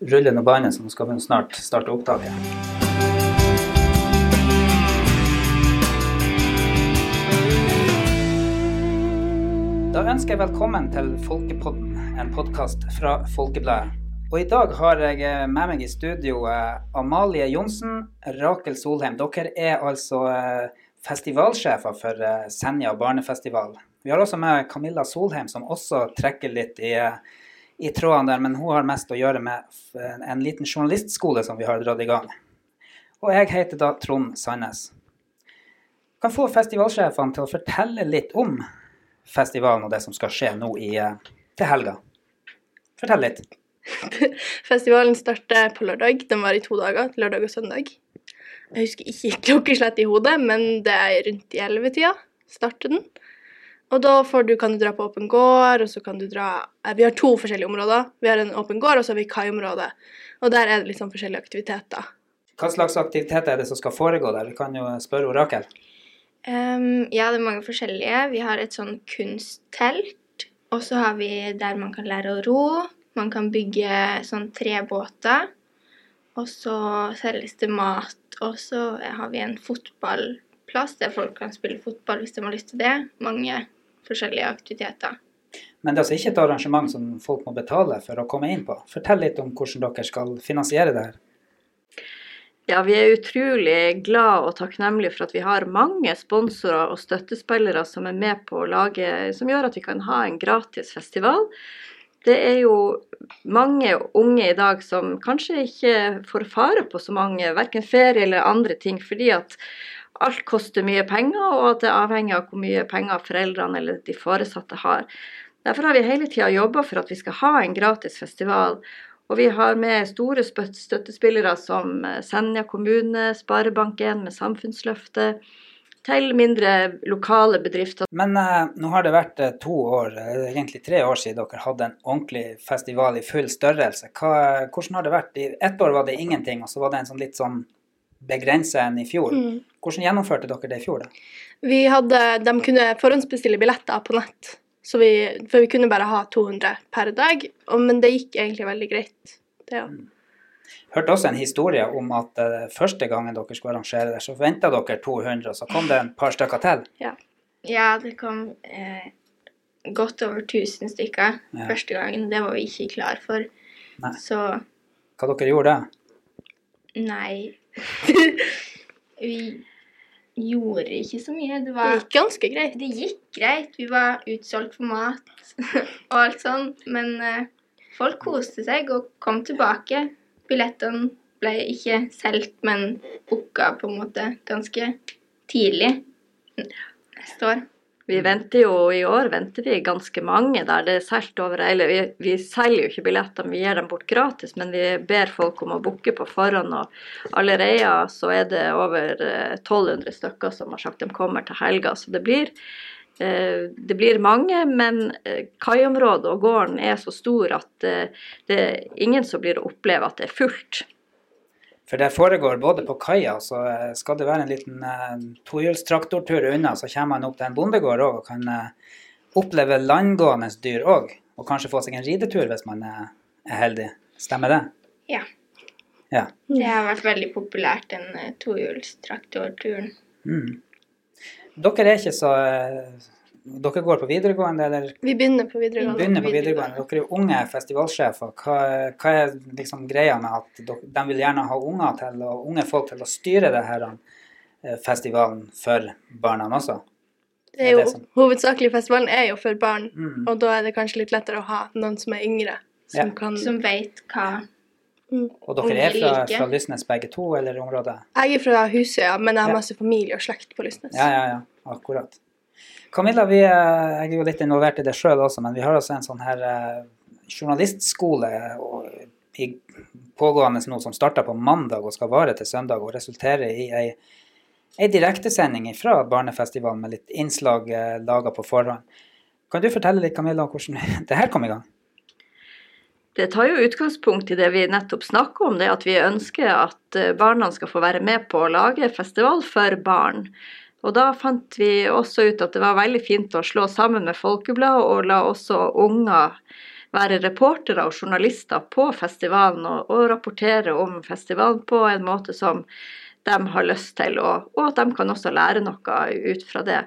rullende bandet, så nå skal vi snart starte opptaket. Da ønsker jeg velkommen til Folkepodden, en podkast fra Folkebladet. Og i dag har jeg eh, med meg i studio eh, Amalie Johnsen, Rakel Solheim. Dere er altså eh, festivalsjefer for Senja barnefestival. Vi har også med Camilla Solheim, som også trekker litt i i trådene der, men hun har mest å gjøre med en liten journalistskole som vi har dratt i gang. Og jeg heter da Trond Sandnes. Kan få festivalsjefene til å fortelle litt om festivalen og det som skal skje nå i, eh, til helga. Fortell litt. Festivalen starter på lørdag. Den var i to dager, lørdag og søndag. Jeg husker ikke klokkeslett i hodet, men det er rundt i ellevetida starter den. Og da du, kan du dra på åpen gård, og så kan du dra eh, Vi har to forskjellige områder. Vi har en åpen gård, og så har vi kaiområdet. Og der er det sånn forskjellige aktiviteter. Hva slags aktiviteter er det som skal foregå der? Vi kan jo spørre Orakel. Um, ja, det er mange forskjellige. Vi har et sånn kunsttelt. Og så har vi der man kan lære å ro. Man kan bygge sånn tre båter. Og så selges det mat. Og så har vi en fotballplass der folk kan spille fotball hvis de har lyst til det. Mange forskjellige aktiviteter. Men det er altså ikke et arrangement som folk må betale for å komme inn på. Fortell litt om hvordan dere skal finansiere det her. Ja, vi er utrolig glad og takknemlige for at vi har mange sponsorer og støttespillere som er med på å lage, som gjør at vi kan ha en gratis festival. Det er jo mange unge i dag som kanskje ikke får fare på så mange, verken ferie eller andre ting, fordi at alt koster mye penger, og at det avhenger av hvor mye penger foreldrene eller de foresatte har. Derfor har vi hele tida jobba for at vi skal ha en gratis festival. Og vi har med store støttespillere som eh, Senja kommune, Sparebank1 med Samfunnsløftet, til mindre lokale bedrifter. Men eh, nå har det vært uh, to år, uh, egentlig tre år siden dere hadde en ordentlig festival i full størrelse. Hva, hvordan har det vært? I ett år var det ingenting, og så var det en sånn litt sånn begrensa enn i fjor. Mm. Hvordan gjennomførte dere det i fjor, da? Vi hadde, De kunne forhåndsbestille billetter på nett, vi, for vi kunne bare ha 200 per dag. Og, men det gikk egentlig veldig greit. Det, ja. Mm. Hørte også en historie om at uh, første gangen dere skulle arrangere det, så venta dere 200, og så kom det en par stykker til. Ja, ja det kom eh, godt over 1000 stykker ja. første gangen. Det var vi ikke klar for. Nei. Så Hva dere gjorde da? Nei Vi gjorde ikke så mye. Det, var, det gikk ganske greit. Det gikk greit. Vi var utsolgt for mat og alt sånn. Men uh, folk koste seg og kom tilbake. Billettene ble ikke solgt, men booka på en måte ganske tidlig neste år. Vi venter jo, I år venter vi ganske mange der det er solgt over hele vi, vi, selger jo ikke billetter, vi gir dem bort gratis, men vi ber folk om å booke på forhånd. Og allerede så er det over 1200 eh, stykker som har sagt de kommer til helga. Så det blir, eh, det blir mange, men eh, kaiområdet og gården er så stor at det er ingen som blir å oppleve at det er fullt. For det foregår både på kaia, så eh, skal det være en liten uh, tohjulstraktortur unna, så kommer man opp til en bondegård òg og kan uh, oppleve landgående dyr òg. Og kanskje få seg en ridetur hvis man er, er heldig. Stemmer det? Ja. ja. Det har vært veldig populært, den uh, tohjulstraktorturen. Mm. Dere er ikke så uh, dere går på videregående, eller? Vi begynner på videregående. Begynner på videregående. Dere er jo unge festivalsjefer. Hva, hva er liksom greia med at dere, de vil gjerne ha unger til, og unge folk til å styre det her eh, festivalen for barna også? Det er jo, det. Hovedsakelig festivalen er jo for barn, mm. og da er det kanskje litt lettere å ha noen som er yngre, som, ja. kan... som vet hva mm. Og dere er fra, fra, Lysnes begge to, eller området? Jeg er fra Husøya, men jeg har masse familie og slekt på Lysnes. Ja, ja, ja. Akkurat. Camilla, vi, jeg er jo litt involvert i det sjøl også, men vi har også en sånn her eh, journalistskole pågående nå som starter på mandag og skal vare til søndag og resultere i ei, ei direktesending fra Barnefestivalen med litt innslag eh, laga på forhånd. Kan du fortelle litt, Camilla, hvordan det her kom i gang? Det tar jo utgangspunkt i det vi nettopp snakker om, det at vi ønsker at eh, barna skal få være med på å lage festival for barn. Og da fant vi også ut at det var veldig fint å slå sammen med Folkebladet og la også unger være reportere og journalister på festivalen og, og rapportere om festivalen på en måte som de har lyst til, og, og at de kan også lære noe ut fra det.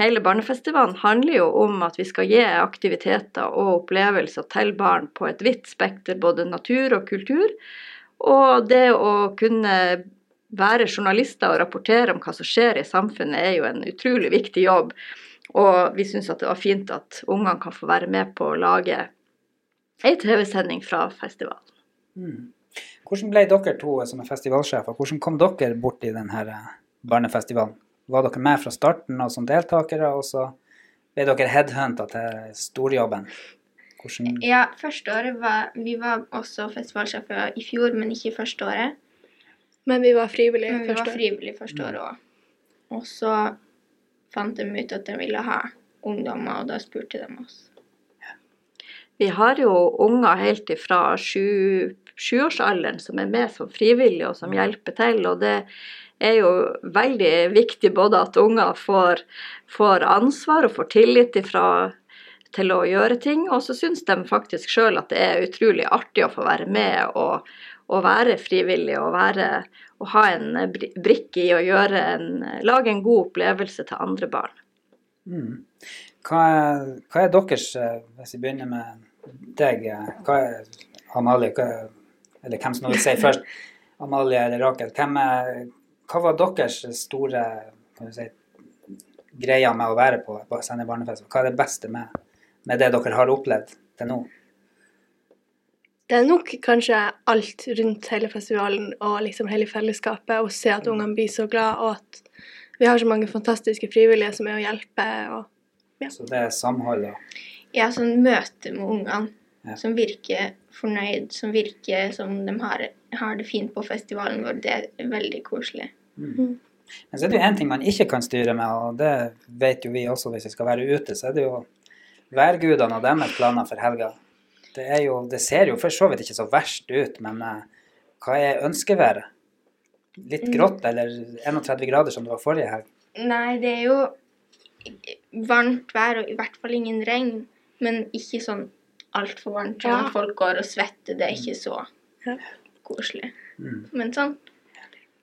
Hele Barnefestivalen handler jo om at vi skal gi aktiviteter og opplevelser til barn på et vidt spekter, både natur og kultur. Og det å kunne være journalister og rapportere om hva som skjer i samfunnet, er jo en utrolig viktig jobb. Og vi syns det var fint at ungene kan få være med på å lage ei TV-sending fra festivalen. Mm. Hvordan ble dere to som er festivalsjefer, hvordan kom dere bort i denne barnefestivalen? Var dere med fra starten og som deltakere, og så ble dere headhunta til storjobben? Hvordan Ja, første året var Vi var også festivalsjefer i fjor, men ikke første året. Men vi var frivillige Men vi var frivillige første året òg. Og så fant de ut at de ville ha ungdommer, og da spurte de oss. Vi har jo unger helt ifra sju- sjuårsalderen som er med som frivillige og som hjelper til. Og det er jo veldig viktig både at unger får, får ansvar og får tillit ifra, til å gjøre ting, og så syns de faktisk sjøl at det er utrolig artig å få være med og, og være frivillig og, være, og ha en brikke i å gjøre en, lage en god opplevelse til andre barn. Mm. Hva, er, hva er deres, eh, hvis vi begynner med deg, eh, hva er Amalie, hva, er- eller hvem som vil si først, Amalie eller Rakel, er, hva var deres store si, greia med å være på, på Sende barnefest? Hva er det beste med, med det dere har opplevd til nå? Det er nok kanskje alt rundt hele festivalen og liksom hele fellesskapet, å se at ungene blir så glad, og at vi har så mange fantastiske frivillige som er å hjelpe. og Så det er samholdet? Ja, sånn møte med ungene Ja. som virker fornøyd, som virker som de har, har det fint på festivalen vår. Det er veldig koselig. Men så er det jo én ting man ikke kan styre med, og det vet jo vi også hvis vi skal være ute, så er det jo værgudene og deres planer for helga. Det, er jo, det ser jo for så vidt ikke så verst ut, men eh, hva er ønskeværet? Litt grått eller 31 grader som det var forrige helg? Nei, det er jo varmt vær, og i hvert fall ingen regn. Men ikke sånn altfor varmt, sånn Ja. folk går og svetter. Det er ikke så Ja. koselig. Mm. Men sånn.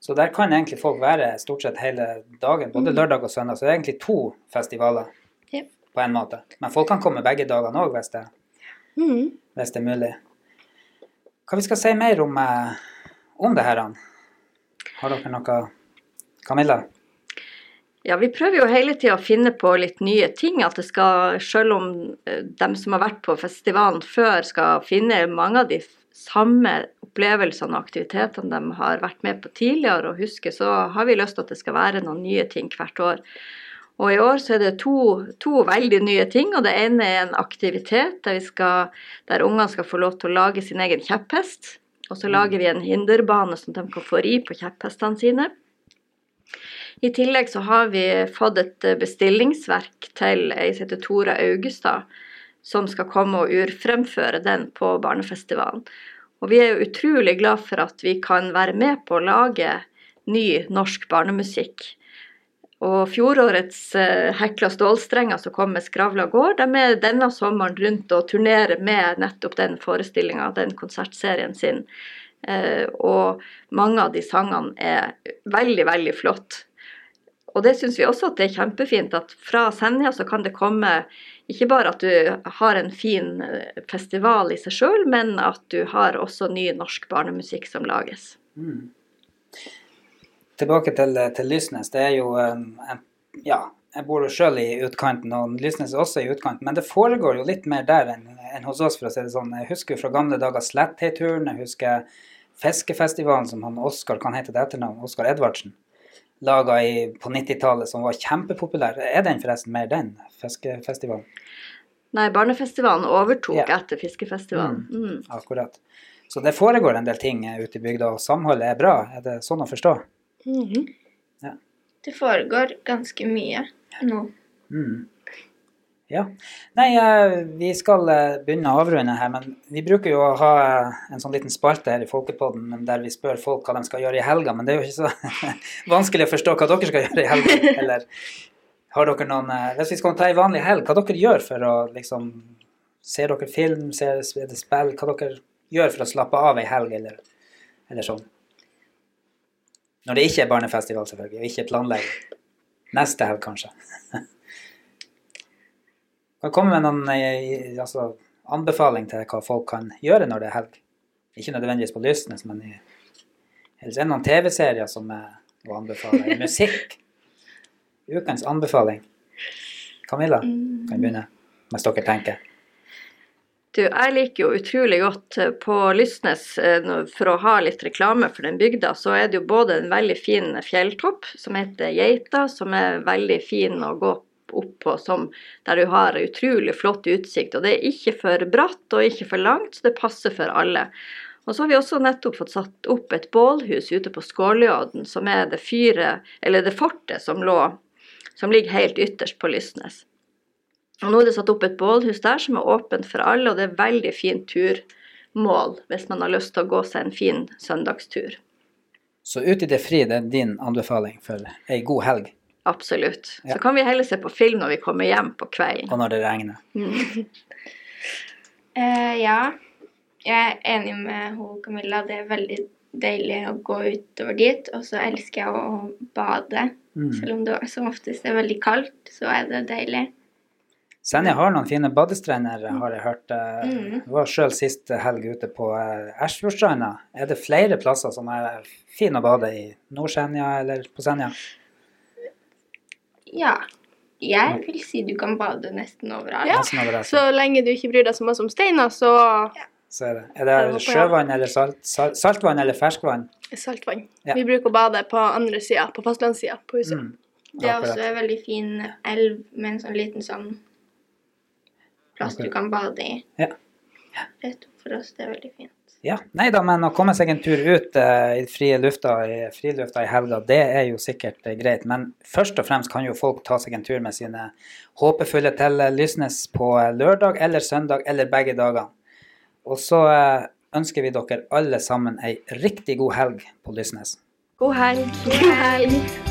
Så der kan egentlig folk være stort sett hele dagen, både lørdag og søndag. Så det er egentlig to festivaler Ja. på en måte. Men folk kan komme begge dagene òg, hvis, det- Mm. hvis det er mulig. Hva vi skal si mer om, eh, om det her? Har dere noe Camilla? Ja, vi prøver jo hele tida å finne på litt nye ting. At det skal, selv om eh, dem som har vært på festivalen før, skal finne mange av de samme opplevelsene og aktivitetene de har vært med på tidligere og husker, så har vi lyst til at det skal være noen nye ting hvert år. Og i år så er det to, to veldig nye ting. Og det ene er en aktivitet der, skal, der ungene skal få lov til å lage sin egen kjepphest. Og så lager vi en hinderbane som de kan få ri på kjepphestene sine. I tillegg så har vi fått et bestillingsverk til ei som heter Tora Augestad, som skal komme og urfremføre den på barnefestivalen. Og vi er jo utrolig glad for at vi kan være med på å lage ny norsk barnemusikk. Og fjorårets eh, Hekla stålstrenger som kom med Skravla gård, de er denne sommeren rundt og turnerer med nettopp den forestillinga, den konsertserien sin. Eh, og mange av de sangene er veldig, veldig flott. Og det syns vi også at det er kjempefint at fra Senja så kan det komme ikke bare at du har en fin eh, festival i seg sjøl, men at du har også ny norsk barnemusikk som lages. Mm. Tilbake til, til Lysnes. Det er jo en, en Ja, jeg bor jo sjøl i utkanten, og Lysnes er også i utkanten. Men det foregår jo litt mer der enn enn hos oss, for å si det sånn. Jeg husker jo fra gamle dager Sletthei-turen. Jeg husker Fiskefestivalen som han Oskar kan hete til etternavn, Oskar Edvardsen, laga på 90-tallet, som var kjempepopulær. Er den forresten mer den, Fiskefestivalen? Nei, barnefestivalen overtok yeah. etter fiskefestivalen. Mm. Akkurat. Så det foregår en del ting ute i bygda, og samholdet er bra. Er det sånn å forstå? Mhm. Det foregår ganske mye nå. Mm. Ja. Nei, eh, vi skal eh, begynne å avrunde her, men vi bruker jo å ha eh, en sånn liten spalte her i Folkepodden der vi spør folk hva de skal gjøre i helga, men det er jo ikke så vanskelig å forstå hva dere skal gjøre i helga. Eller har dere noen Hvis vi skal ta ei vanlig helg, hva dere gjør for å liksom Ser dere film, ser er det spill? Hva dere gjør for å slappe av ei helg, eller, eller sånn? Når det ikke er barnefestival, selvfølgelig, og ikke planlegger. Neste helg, kanskje. Kan komme med noen eh, altså, anbefaling til hva folk kan gjøre når det er helg. Ikke nødvendigvis på Lysnes, men i, ellers er det noen TV-serier som er å anbefale. Musikk. Ukens anbefaling. Camilla kan begynne, mens dere tenker. Du, jeg liker jo utrolig godt eh, på Lysnes, eh, for å ha litt reklame for den bygda, så er det jo både en veldig fin fjelltopp som heter Geita, som er veldig fin å gå opp på, som, der du har utrolig flott utsikt. Og det er ikke for bratt og ikke for langt, så det passer for alle. Og så har vi også nettopp fått satt opp et bålhus ute på Skålejodden, som er det fyret, eller det fortet som, lå, som ligger helt ytterst på Lysnes. Og nå er det satt opp et bålhus der som er åpent for alle, og det er veldig fint turmål hvis man har lyst til å gå seg en fin søndagstur. Så ut i det fri, det er din anbefaling for ei god helg, Absolutt. Ja. Så kan vi heller se på film når vi kommer hjem på kvelden. og når det regner. uh, ja, jeg er enig med hun Camilla. Det er veldig deilig å gå utover dit. Og så elsker jeg å bade. Mm. Selv om det som oftest er veldig kaldt, så er det deilig. Senja har noen fine badestrender, har jeg hørt. eh, Mm. Jeg var sjøl sist helg ute på eh, Ersfjordstranda. Er det flere plasser som er fine å bade i? Nord-Senja eller på Senja? Ja. Jeg vil si du kan bade nesten overalt. Ja. Nesten overalt. Så lenge du ikke bryr deg så mye om steiner, så Så er det. Er det sjøvann eller salt, salt, saltvann eller ferskvann? saltvann. Ja. Vi bruker å bade på andre sida, på fastlandssida på huset. Mm. Det er også en veldig fin elv med en sånn liten sånn plass du kan bade i. Ja. Rett for oss. Det er veldig fint. Ja, nei da, men å komme seg en tur ut uh, i frie lufta, i frilufta i helga, det er jo sikkert uh, greit. Men først og fremst kan jo folk ta seg en tur med sine håpefulle til Lysnes på eh, lørdag eller søndag eller begge dager. Og så uh, ønsker vi dere alle sammen ei riktig god helg på Lysnes. God helg! God helg!